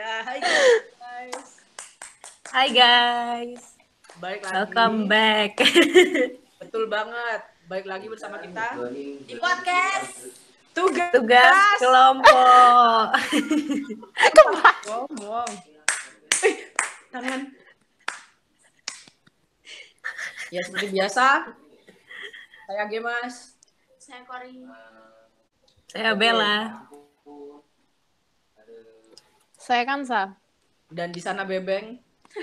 Ya, hai guys. Hai guys, Baik lagi. welcome back. Betul banget. Baik lagi bersama kita di podcast tugas. Tugas kelompok. Ngomong. Eh, tangan. Ya seperti biasa. Saya Gemas. saya Kori Saya Bella. Saya Kansa. dan di sana Bebeng.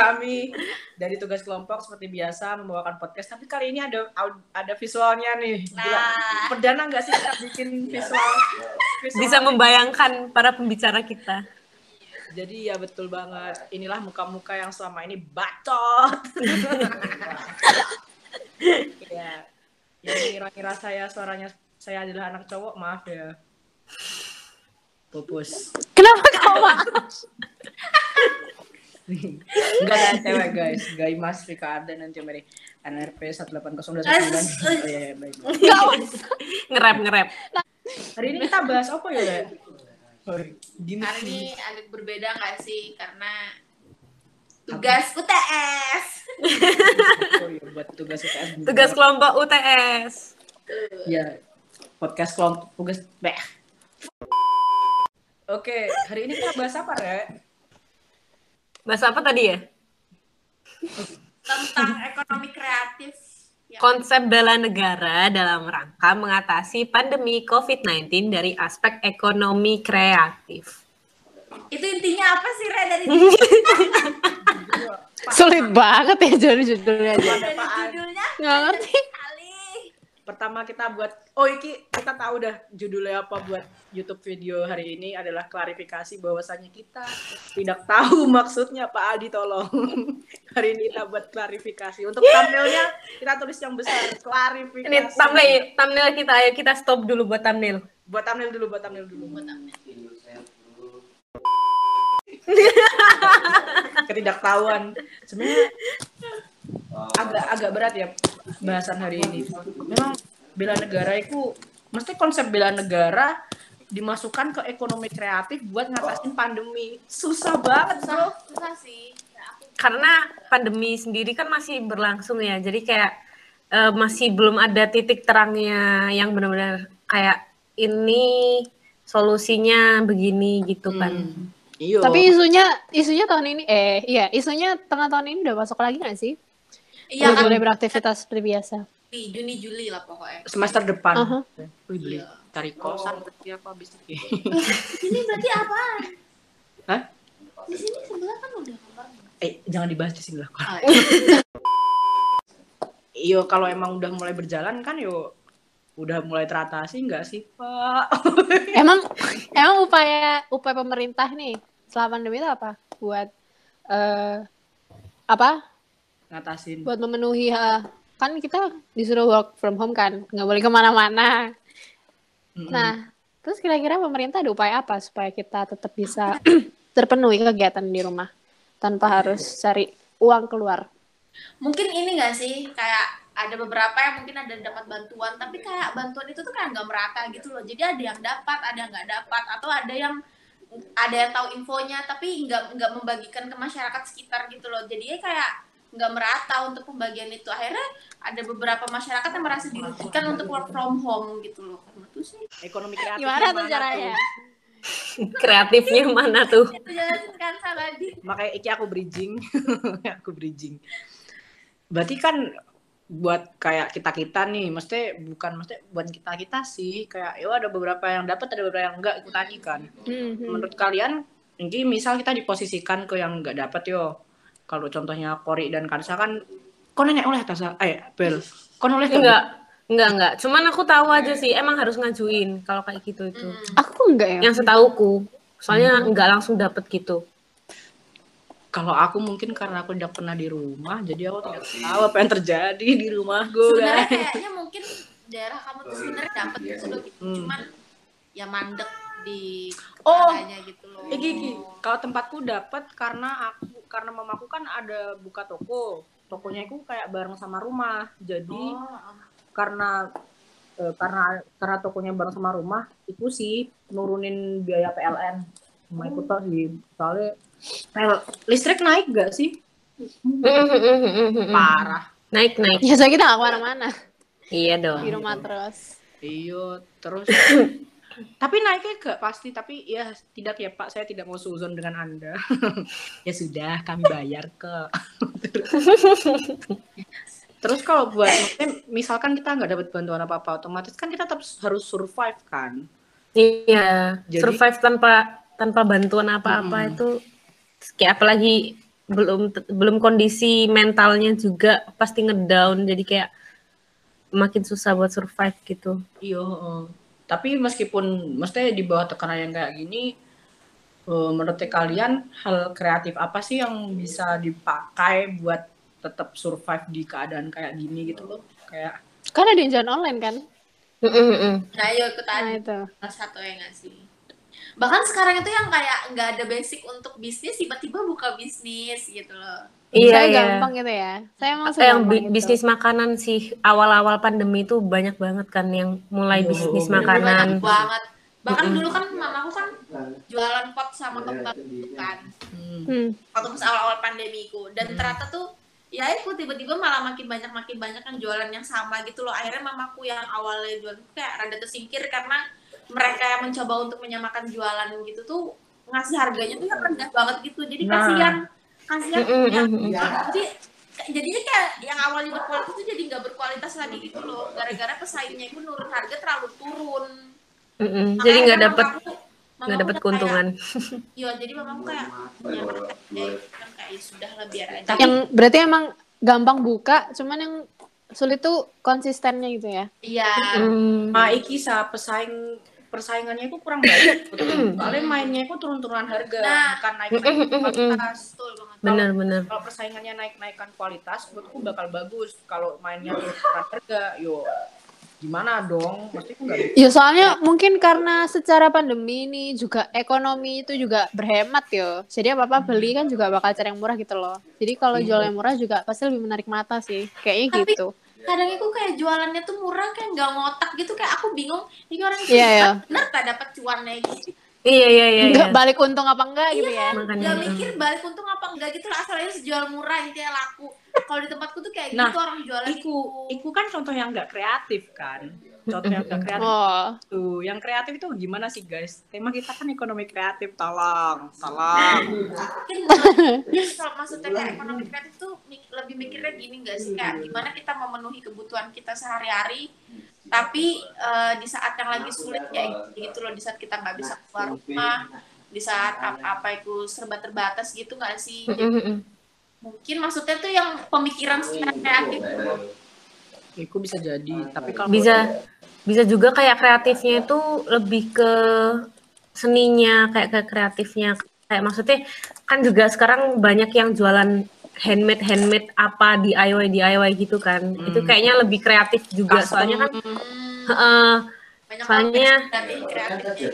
Kami dari tugas kelompok seperti biasa membawakan podcast, tapi kali ini ada ada visualnya nih. Gila. Nah. Perdana nggak sih kita bikin visual? visual? Bisa membayangkan para pembicara kita. Jadi ya betul banget. Inilah muka-muka yang selama ini bacot. ya. Yang ngira-ngira saya suaranya saya adalah anak cowok, maaf ya. Pupus. Kenapa kau maaf? Enggak ada cewek guys. Gay Mas Rika Arda nanti mari NRP 18029. Oh iya, iya baik. Ngerap ngerap. Hari ini kita bahas apa ya, Gini. hari ini agak berbeda nggak sih karena tugas UTS Oh iya, buat tugas UTS. Tugas kelompok UTS. Ya, podcast kelompok tugas Beh. Oke, hari ini kita bahas apa, Re? Bahas apa tadi ya? tentang ekonomi kreatif ya. Konsep bela negara dalam rangka mengatasi pandemi COVID-19 dari aspek ekonomi kreatif. itu intinya apa sih Re dari Sulit banget ya jadi judulnya dari judulnya Nggak ngerti. Pertama kita buat, oh iki kita tahu dah judulnya apa buat YouTube video hari ini adalah klarifikasi bahwasannya kita tidak tahu maksudnya Pak Adi tolong. hari ini kita buat klarifikasi. Untuk thumbnailnya kita tulis yang besar, klarifikasi. Ini thumbnail, thumbnail kita, ayo kita stop dulu buat thumbnail. Buat thumbnail dulu, buat thumbnail dulu. ketidaktahuan sebenarnya agak agak berat ya bahasan hari ini memang bela negara itu mesti konsep bela negara dimasukkan ke ekonomi kreatif buat ngatasin pandemi susah banget bro susah susah sih Karena pandemi sendiri kan masih berlangsung ya, jadi kayak eh, masih belum ada titik terangnya yang benar-benar kayak ini solusinya begini gitu kan. Hmm. iya Tapi isunya isunya tahun ini eh iya isunya tengah tahun ini udah masuk lagi nggak sih? Iya Udah kan boleh beraktivitas seperti biasa. di Juni Juli lah pokoknya semester depan Aha. Wih, beli Iya. cari kosan berarti apa habis itu ini berarti apa Hah? di sini sebelah kan udah kamar eh jangan dibahas di sini lah Ah, Iyo kalau emang udah mulai berjalan kan yo udah mulai teratasi nggak sih pak Emang emang upaya upaya pemerintah nih selama pandemi itu apa? Buat eh apa? Ngatasin Buat memenuhi eh, kan kita disuruh work from home kan, nggak boleh ke mana-mana. Mm-mm. Nah, terus kira-kira pemerintah ada upaya apa supaya kita tetap bisa terpenuhi kegiatan di rumah tanpa harus cari uang keluar? mungkin ini gak sih kayak ada beberapa yang mungkin ada dapat bantuan tapi kayak bantuan itu tuh kayak nggak merata gitu loh jadi ada yang dapat ada yang nggak dapat atau ada yang ada yang tahu infonya tapi nggak nggak membagikan ke masyarakat sekitar gitu loh jadi kayak nggak merata untuk pembagian itu. Akhirnya ada beberapa masyarakat yang merasa dirugikan untuk work from home gitu loh. Itu sih ekonomi kreatif Gimana tuh caranya? Kreatifnya mana tuh? itu jelasin kan tadi makanya iki aku bridging. Aku bridging. Berarti kan buat kayak kita kita nih mesti bukan mesti buat kita kita sih. Kayak yo ada beberapa yang dapat ada beberapa yang enggak ikutan kan. Hmm, menurut kalian ini misal kita diposisikan ke yang enggak dapat yo kalau contohnya Kori dan Kansa kan kau nanya oleh Tasa eh Bel kau oleh nggak? Enggak, enggak, enggak. Cuman aku tahu aja sih, emang harus ngajuin kalau kayak gitu itu. Aku enggak ya. Yang setauku, soalnya enggak langsung dapet gitu. kalau aku mungkin karena aku tidak pernah di rumah jadi aku tidak tahu apa yang terjadi di rumahku sebenarnya guys kayaknya mungkin daerah kamu tuh sebenarnya dapat gitu loh gitu. Hmm. cuman ya mandek di Oh. gitu loh Eh, Gigi, kalau tempatku dapat karena aku karena mamaku kan ada buka toko. Tokonya itu kayak bareng sama rumah. Jadi Oh, karena eh, karena karena tokonya bareng sama rumah itu sih nurunin biaya PLN cuma ikut tau sih soalnya PL listrik naik gak sih parah naik naik. Ya soalnya kita nggak ke mana-mana Iya dong. di rumah terus. iya terus tapi naiknya gak pasti tapi ya tidak ya pak saya tidak mau suzon dengan anda ya sudah kami bayar ke terus kalau buat misalkan kita nggak dapat bantuan apa apa otomatis kan kita tetap harus survive kan Iya, Jadi- survive tanpa tanpa bantuan apa-apa Mm-mm. itu kayak apalagi belum belum kondisi mentalnya juga pasti ngedown jadi kayak makin susah buat survive gitu. Iya, heeh. Tapi meskipun mestinya di bawah tekanan yang kayak gini, eh, menurut kalian hal kreatif apa sih yang bisa dipakai buat tetap survive di keadaan kayak gini gitu loh? Kayak Kan ada jualan online kan? Nah, yuk ikut Nah itu. salah satu ya nggak sih bahkan sekarang itu yang kayak nggak ada basic untuk bisnis tiba-tiba buka bisnis gitu loh Iya, Saya iya. gampang gitu ya. Saya emang yang bi- itu. bisnis makanan sih awal-awal pandemi itu banyak banget kan yang mulai Oh, bisnis bener-bener makanan. banyak banget bahkan dulu kan mamaku kan jualan pot sama kembang gitu kan hmm, Hmm. waktu pas awal-awal pandemiku dan ternyata tuh ya itu tiba-tiba malah makin banyak makin banyak yang jualan yang sama gitu loh akhirnya mamaku yang awalnya jualan kayak rada tersingkir karena mereka yang mencoba untuk menyamakan jualan gitu tuh ngasih harganya tuh yang rendah banget gitu jadi Nah. kasihan kasihan Mm-mm, yang mm-mm. jadi jadinya kayak yang awalnya berkualitas tuh jadi nggak berkualitas lagi gitu loh gara-gara pesaingnya itu nurun harga terlalu turun Mm-mm. Jadi nggak mamaku- nggak udah keuntungan. kayak, Iya, jadi mamaku kayak menyamakan harga gitu kan kayak ya sudah lah biar aja Yang berarti emang gampang buka, cuman yang sulit tuh konsistennya gitu ya. iya Hmm. Ma Iki sa pesaing persaingannya itu kurang baik. Soalnya mainnya itu turun-turunan harga, Nah. bukan naik-naik kualitas. betul banget Bener-bener. Kalau persaingannya naik-naikkan kualitas, menurutku bakal bagus. Kalau mainnya harga, yo gimana dong? Pasti nggak. Ya soalnya mungkin karena secara pandemi ini juga ekonomi itu juga berhemat yo. Jadi apa-apa beli kan juga bakal cari yang murah gitu loh. Jadi kalau jual yang murah juga pasti lebih menarik mata sih. Kayaknya Tapi- gitu. kadang itu kayak jualannya tuh murah kayak nggak ngotak gitu kayak aku bingung ini orang Iya, iya. bener tak dapat cuannya gitu Iya iya iya. Enggak iya. balik untung apa enggak gitu ya. Makanya. nggak mikir balik untung apa enggak gitu lah asalnya sejual murah intinya laku kalau di tempatku tuh kayak Nah, gitu orang jualan Iku, iku kan contoh yang nggak kreatif kan. Contoh yang nggak kreatif Oh, tuh. Yang kreatif itu gimana sih guys? Tema kita kan ekonomi kreatif, tolong, tolong. mungkin maksudnya kayak ekonomi kreatif tuh lebih mikirnya gini nggak sih kayak gimana kita memenuhi kebutuhan kita sehari-hari tapi eh, di saat yang lagi sulit kayak gitu loh di saat kita nggak bisa keluar rumah di saat apa-apa itu serba terbatas gitu nggak sih? Jadi mungkin maksudnya tuh yang pemikiran secara kreatif Iku bisa jadi, tapi kalau Bisa bisa juga kayak kreatifnya itu lebih ke seninya kayak ke kreatifnya. Kayak maksudnya kan juga sekarang banyak yang jualan handmade handmade apa DIY DIY gitu kan. Itu kayaknya lebih kreatif juga Custom. soalnya kan hmm, heeh, banyak Soalnya- kreatif.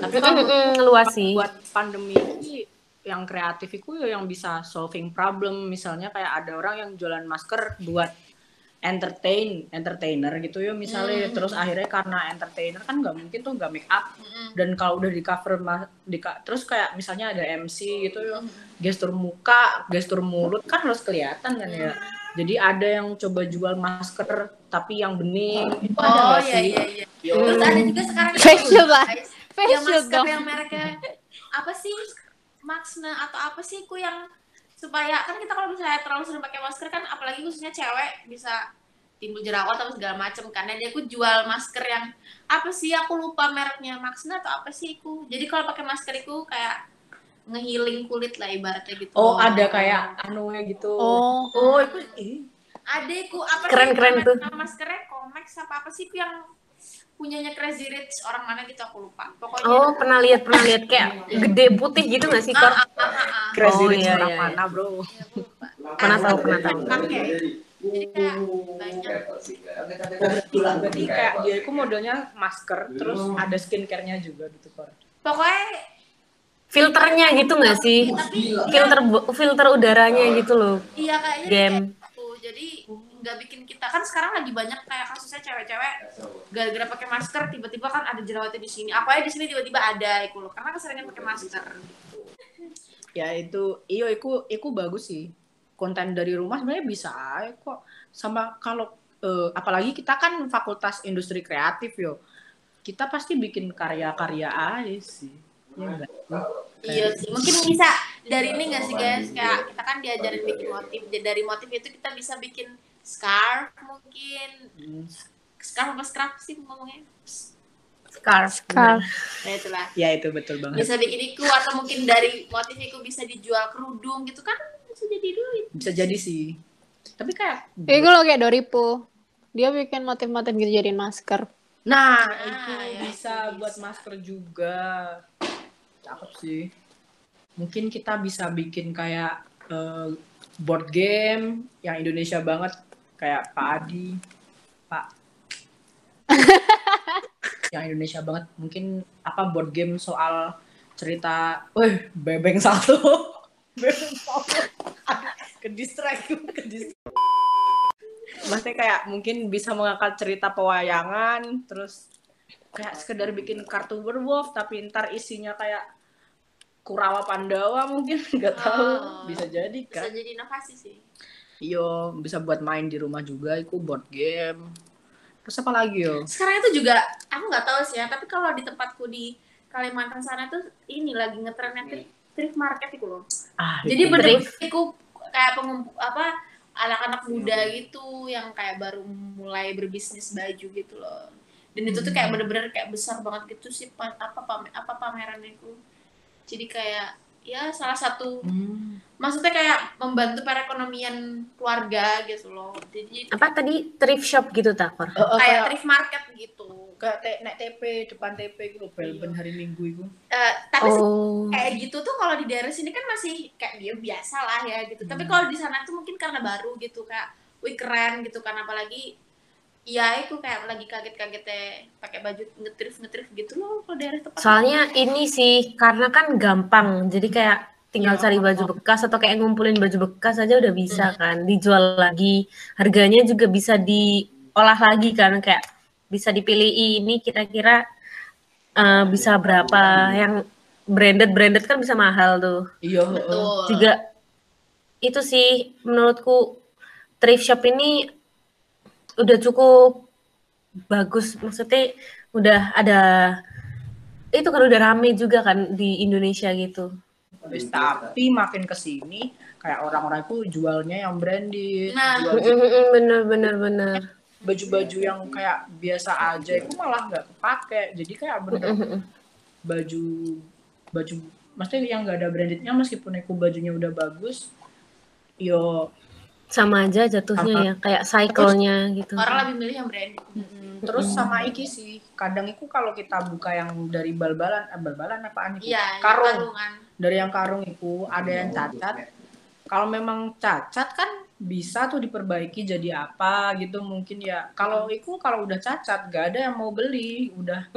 Tapi kalau mm-mm, ngeluas sih. buat pandemi ini yang kreatif itu ya yang bisa solving problem. Misalnya kayak ada orang yang jualan masker buat entertain entertainer gitu ya misalnya. Terus akhirnya karena entertainer kan nggak mungkin tuh nggak make up. Dan kalau udah di cover di ka- terus kayak misalnya ada MC gitu ya gestur muka gestur mulut kan harus kelihatan kan ya. Jadi ada yang coba jual masker tapi yang bening. Itu ada oh nggak iya sih? iya iya. Terus ada juga sekarang lah. guys, Face yang shield masker dong. yang mereknya apa sih? Maxna atau apa sih ku yang supaya kan kita kalau misalnya terlalu sering pakai masker kan apalagi khususnya cewek bisa timbul jerawat atau segala macam karena dia ku jual masker yang apa sih aku lupa mereknya Maxna atau apa sih ku jadi kalau pakai masker itu kayak ngehealing kulit lah ibaratnya gitu. Oh ada kayak anu gitu. Oh. oh itu ih, ada ku apa Keren, sih keren tuh. maskernya? Comex apa apa sih yang punyanya Crazy Rich orang mana gitu aku lupa pokoknya oh pernah lihat pernah lihat kayak gede putih gitu nggak sih kor Ah, ah, ah, ah. crazy Oh, rich iya, orang iya, iya. mana bro Ya, aku lupa. Pernah Ah, tahu, pernah tahu. Jadi kayak banyak. berarti kayak dia itu modelnya masker terus ada skincare-nya juga gitu kor Pokoknya filternya gitu nggak sih tapi filter filter udaranya gitu loh iya kayaknya Game. kayak gitu. Jadi nggak bikin kita. Kan sekarang lagi banyak kayak kasusnya cewek-cewek gara-gara pakai masker tiba-tiba kan ada jerawatnya di sini. Apa ya di sini tiba-tiba ada itu loh. Karena keseringan pakai masker. Ya itu iyo itu itu bagus sih. Konten dari rumah sebenarnya bisa kok. Sama kalau eh, apalagi kita kan fakultas industri kreatif yo. Kita pasti bikin karya-karya aja sih. Ya enggak Iya sih, mungkin bisa dari ini nggak sih guys? Kayak kita kan diajarin bikin motif, dari motif itu kita bisa bikin scarf mungkin. Hmm, Scarf apa scarf sih ngomongnya? Scarf. Scarf. Nah itulah. ya itu betul banget Bisa bikin iku atau mungkin dari motif iku bisa dijual kerudung gitu kan bisa jadi duit. bisa jadi sih tapi kayak Itu loh kayak Doripo. Dia bikin motif-motif gitu jadiin masker. nah Ah, itu ya, bisa itu buat bisa. masker juga cakep sih mungkin kita bisa bikin kayak eh, board game yang Indonesia banget kayak Pak Adi Pak. Yang Indonesia banget. Mungkin apa board game soal cerita weh bebeng satu. Bebeng satu. Ke distract ke distract. Maksudnya kayak mungkin bisa mengangkat cerita pewayangan terus kayak sekedar bikin kartu werewolf tapi ntar isinya kayak Kurawa Pandawa mungkin nggak tahu. Oh. bisa jadi Bisa kan? jadi inovasi sih. Iyo, bisa buat main di rumah juga, itu board game. Terus apa lagi yo? Sekarang itu juga aku nggak tahu sih ya, tapi kalau di tempatku di Kalimantan sana tuh ini lagi ngetrennya thrift, thrift market itu loh. Ah, Jadi bener-bener aku kayak pengump apa anak-anak muda gitu yang kayak baru mulai berbisnis baju gitu loh. Dan itu tuh kayak bener-bener kayak besar banget gitu sih pa- apa pamer, apa pamerannya itu. Jadi kayak ya salah satu Hmm. maksudnya kayak membantu perekonomian keluarga gitu loh. Jadi Apa tadi thrift shop gitu takor? Eh, eh, kayak kayak thrift market gitu. kayak te- naik TP depan TP gitu, Belben hari Minggu itu. Eh, tapi Oh. kayak gitu tuh kalau di daerah sini kan masih kayak dia biasa lah ya gitu. Tapi Hmm. kalau di sana tuh mungkin karena baru gitu kayak wih keren gitu kan apalagi ya itu kayak lagi kaget-kagetnya pakai baju ngetrif ngetrif gitu loh kalau daerah tempat. Soalnya ini sih karena kan gampang. Jadi kayak tinggal Iya, cari baju bekas atau kayak ngumpulin baju bekas aja udah bisa kan dijual lagi. Harganya juga bisa diolah lagi kan kayak bisa dipilih ini kira-kira eh, bisa berapa yang branded branded kan bisa mahal tuh. Iya, Betul. Juga itu sih menurutku thrift shop ini udah cukup bagus maksudnya udah ada itu kan udah rame juga kan di Indonesia gitu. Terus tapi makin ke sini kayak orang-orang itu jualnya yang branded, Nah. jual bener bener bener. baju-baju yang kayak biasa aja itu malah nggak kepake. Jadi kayak bener baju baju maksudnya yang nggak ada brandednya meskipun aku bajunya udah bagus yo Sama aja jatuhnya ya kayak cycle-nya gitu. Orang lebih milih yang branded. mm, terus sama iki sih kadang itu kalau kita buka yang dari bal-balan eh, bal-balan apaan itu Iya, yang karung. karungan. dari yang karung itu ada yang cacat. kalau memang cacat kan bisa tuh diperbaiki jadi apa gitu mungkin ya. Kalau itu kalau udah cacat gak ada yang mau beli udah.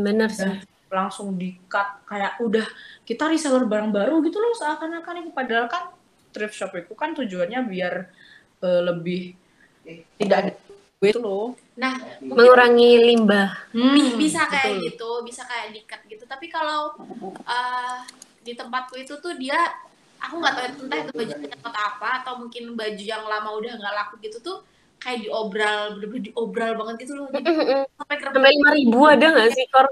Bener sih. langsung di cut kayak udah kita reseller barang baru gitu loh seakan-akan itu padahal kan thrift shop itu kan tujuannya biar eh, lebih tidak ada itu loh Nah, Mengurangi limbah. Hmm, bisa kayak betul. gitu, bisa kayak dikat gitu. Tapi kalau uh, di tempatku itu tuh dia aku nggak tahu entah itu baju atau apa atau mungkin baju yang lama udah nggak laku gitu tuh kayak diobral bener-bener diobral banget gitu loh jadi sampai ke Sampai lima ribu ada nggak sih kor?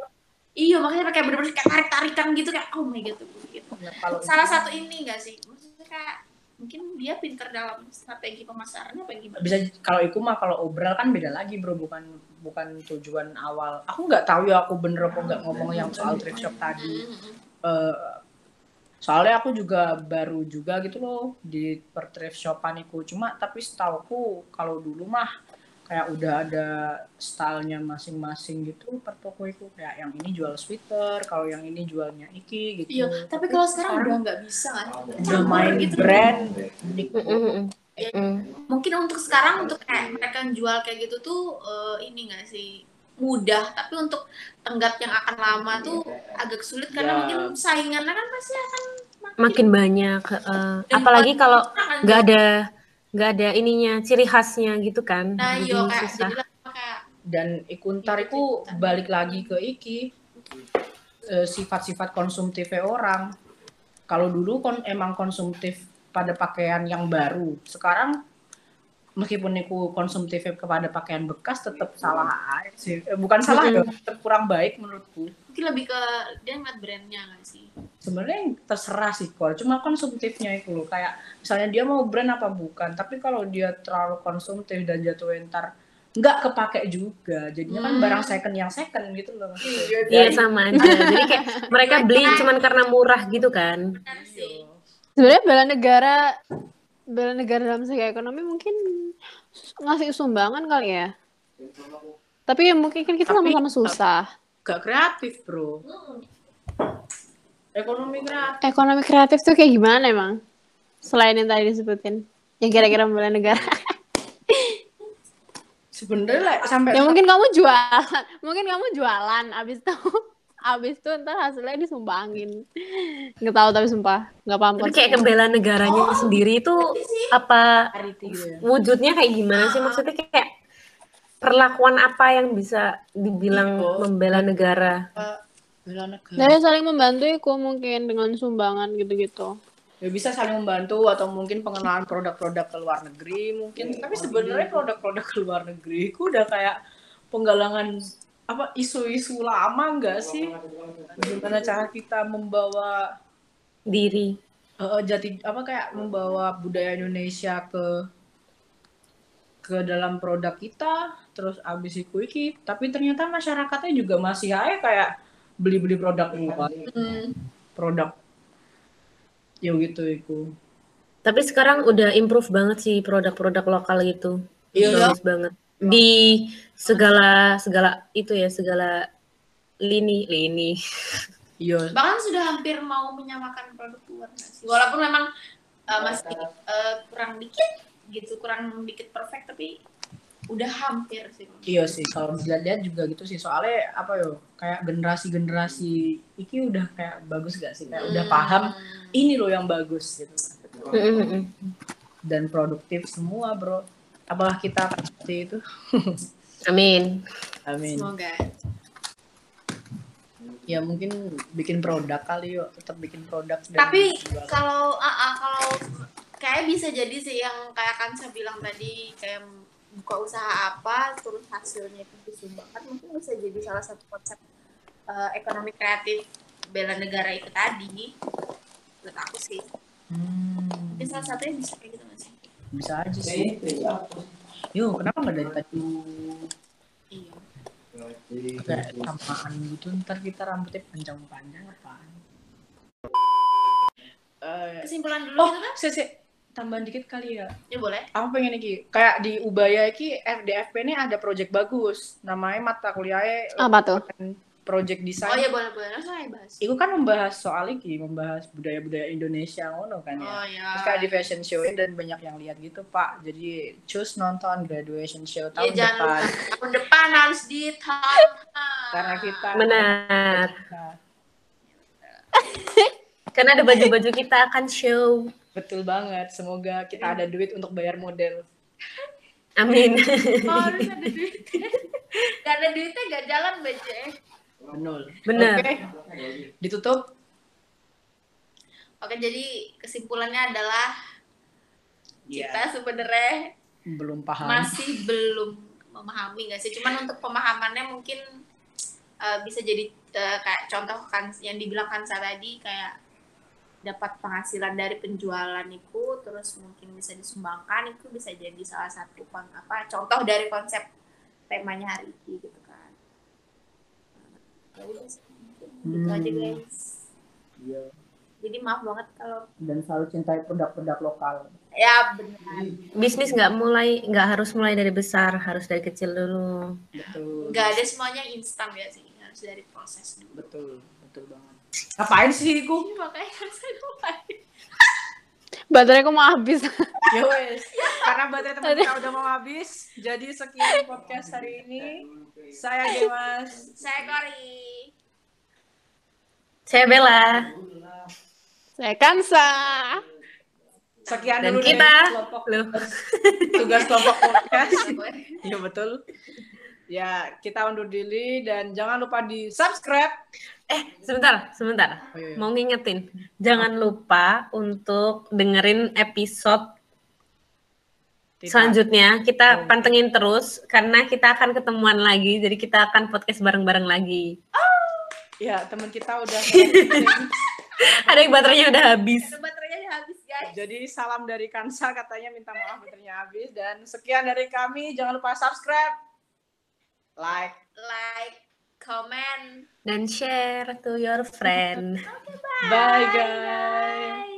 iya makanya kayak bener-bener kayak tarik tarikan gitu kayak oh my god gitu Nah, kalau salah satu ini nggak sih maksudnya kayak mungkin dia pinter dalam strategi pemasarannya apa gimana? Bisa kalau itu mah kalau obral kan beda lagi bro. Bukan bukan tujuan awal. Aku nggak tahu ya aku bener apa nggak ngomong yang soal thrift shop tadi. Eh, soalnya aku juga baru juga gitu loh di per thrift shopan itu cuma tapi setauku kalau dulu mah kayak udah ada stylenya masing-masing gitu per toko itu kayak yang ini jual sweater kalau yang ini jualnya iki gitu. Iya tapi kalau sekarang udah nggak bisa kan? Udah main brand. Mungkin untuk sekarang untuk kayak mereka yang jual kayak gitu tuh eh, ini nggak sih? Mudah tapi untuk tenggat yang akan lama tuh agak sulit karena Ya. mungkin saingannya kan pasti akan makin Makin banyak. eh, apalagi kalau akan nggak ada nggak ada ininya ciri khasnya gitu kan. Nah jadi yo kayak susah. kayak dan ikuntar itu balik lagi ke iki eh, sifat-sifat konsumtifnya orang. Kalau dulu kon emang konsumtif pada pakaian yang baru. Sekarang meskipun aku konsumtif kepada pakaian bekas tetap salah sih. Eh, bukan salah ya tetap kurang baik menurutku mungkin lebih ke dia ngeliat brandnya nggak sih? Sebenarnya yang terserah sih kok cuma konsumtifnya itu loh. Kayak misalnya dia mau brand apa bukan tapi kalau dia terlalu konsumtif dan jatuh ntar nggak kepake juga jadinya kan Hmm. barang second yang second gitu loh. Iya sama aja. Jadi kayak mereka beli cuman karena murah gitu kan. Sih. Sebenarnya bela negara bela negara dalam segi ekonomi mungkin ngasih sumbangan kali ya. Tapi ya mungkin kan kita sama-sama susah. Gak kreatif bro ekonomi kreatif Ekonomi kreatif tuh kayak gimana emang? Selain yang tadi disebutin. Yang kira-kira bela negara. sebenarnya lah, sampai ya mungkin kamu jualan. Mungkin kamu jualan. Abis itu abis itu ntar hasilnya disumbangin. Nggak tahu tapi sumpah. Nggak paham. tapi kayak kebela negaranya sendiri itu apa charity gitu ya wujudnya kayak gimana sih maksudnya kayak perlakuan apa yang bisa dibilang Iya. membela negara? Bela negara. Dari saling membantu iku mungkin dengan sumbangan gitu-gitu. ya bisa saling membantu atau mungkin pengenalan produk-produk ke luar negeri mungkin. Tapi sebenarnya produk-produk ke luar negeri itu udah kayak penggalangan apa isu-isu lama enggak sih? gimana cara kita membawa diri. Eh, jati apa kayak membawa budaya Indonesia ke ke dalam produk kita terus abis itu iki tapi ternyata masyarakatnya juga masih aja kayak beli-beli produk luar. Hmm. produk. Ya gitu itu tapi sekarang udah improve banget sih produk-produk lokal itu Iya. bagus banget. Di segala segala itu ya segala lini lini. Iya. Bahkan sudah hampir mau menyamakan produk luar sih? Walaupun memang uh, masih uh, kurang dikit gitu kurang dikit perfect tapi udah hampir sih Iya sih, kalau dilihat juga gitu sih. Soalnya apa yo, kayak generasi-generasi iki udah kayak bagus gak sih? Kayak udah Hmm. paham ini loh yang bagus gitu. Dan produktif semua, Bro. Apakah kita seperti itu? amin Amin. semoga Ya mungkin bikin produk kali yuk, tetap bikin produk. dan tapi kalau ah, ah, kalau kayak bisa jadi sih yang kayak kan saya bilang tadi kayak buka usaha apa terus hasilnya itu disumbangkan mungkin bisa jadi salah satu konsep uh, ekonomi kreatif bela negara itu tadi menurut aku sih Hmm, mungkin salah satunya bisa kayak gitu nggak sih bisa aja sih. Yuk, kenapa nggak dari tadi iya kayak samaan gitu? Ntar kita rambutnya panjang-panjang apaan? Eh, kesimpulan dulu oh, gitu kan sih, sih. Tambahan dikit kali ya. ya boleh. Aku pengen iki kayak di Ubaya iki FDFP ini ada project bagus. Namanya mata kuliahnya Apa tuh? project oh design iya boleh boleh. Langsung aja bahas. Itu kan membahas soal iki membahas budaya-budaya Indonesia ngono kan ya. Oh iya. Terus kayak di fashion show dan banyak yang lihat gitu pak. Jadi choose nonton graduation show ya tahun jangan depan. lupa. Tahun depan harus ditonton karena kita benar. Nah, karena ada baju-baju kita akan show betul banget semoga kita ada duit untuk bayar model amin oh, harus ada duitnya gak ada duitnya gak jalan baca Benul. Benar. Oke. Ditutup. Oke, jadi kesimpulannya adalah Iya. kita sebenarnya Belum paham. masih belum memahami nggak sih? Cuman untuk pemahamannya mungkin eh, bisa jadi eh, kayak contoh kan yang dibilang Kansa tadi kayak dapat penghasilan dari penjualan itu terus mungkin bisa disumbangkan itu bisa jadi salah satu kon apa contoh dari konsep temanya hari ini gitu kan. Ya mungkin gitu Hmm. aja guys. Iya. Jadi maaf banget kalau Dan selalu cintai produk-produk lokal. ya benar bisnis nggak mulai nggak harus mulai dari besar harus dari kecil dulu Betul. nggak ada semuanya instan ya sih harus dari proses dulu. Betul. Betul banget. Ngapain sih Gung? Ini makanya harus saya lupain. Bateraiku mau habis. Ya wes. Karena baterai teman kita udah mau habis. Jadi sekian podcast hari ini. Saya Demas. Saya Kori. saya Bella Saya Kansa. Sekian Dan dulu kita, deh kelompok loh. tugas kelompok podcast. Iya betul. Ya, kita undur diri dan jangan lupa di subscribe. Eh, sebentar, sebentar. Oh, iya, iya. Mau ngingetin, jangan lupa untuk dengerin episode Tidak. selanjutnya. Kita Oh. pantengin terus karena kita akan ketemuan lagi. Jadi kita akan podcast bareng-bareng lagi. Ya, teman kita udah Ada yang baterainya udah habis. Itu baterainya udah habis guys. Jadi salam dari Kansa katanya minta maaf baterainya habis dan sekian dari kami. Jangan lupa subscribe, like, Like, comment. Dan share to your friend. bye guys.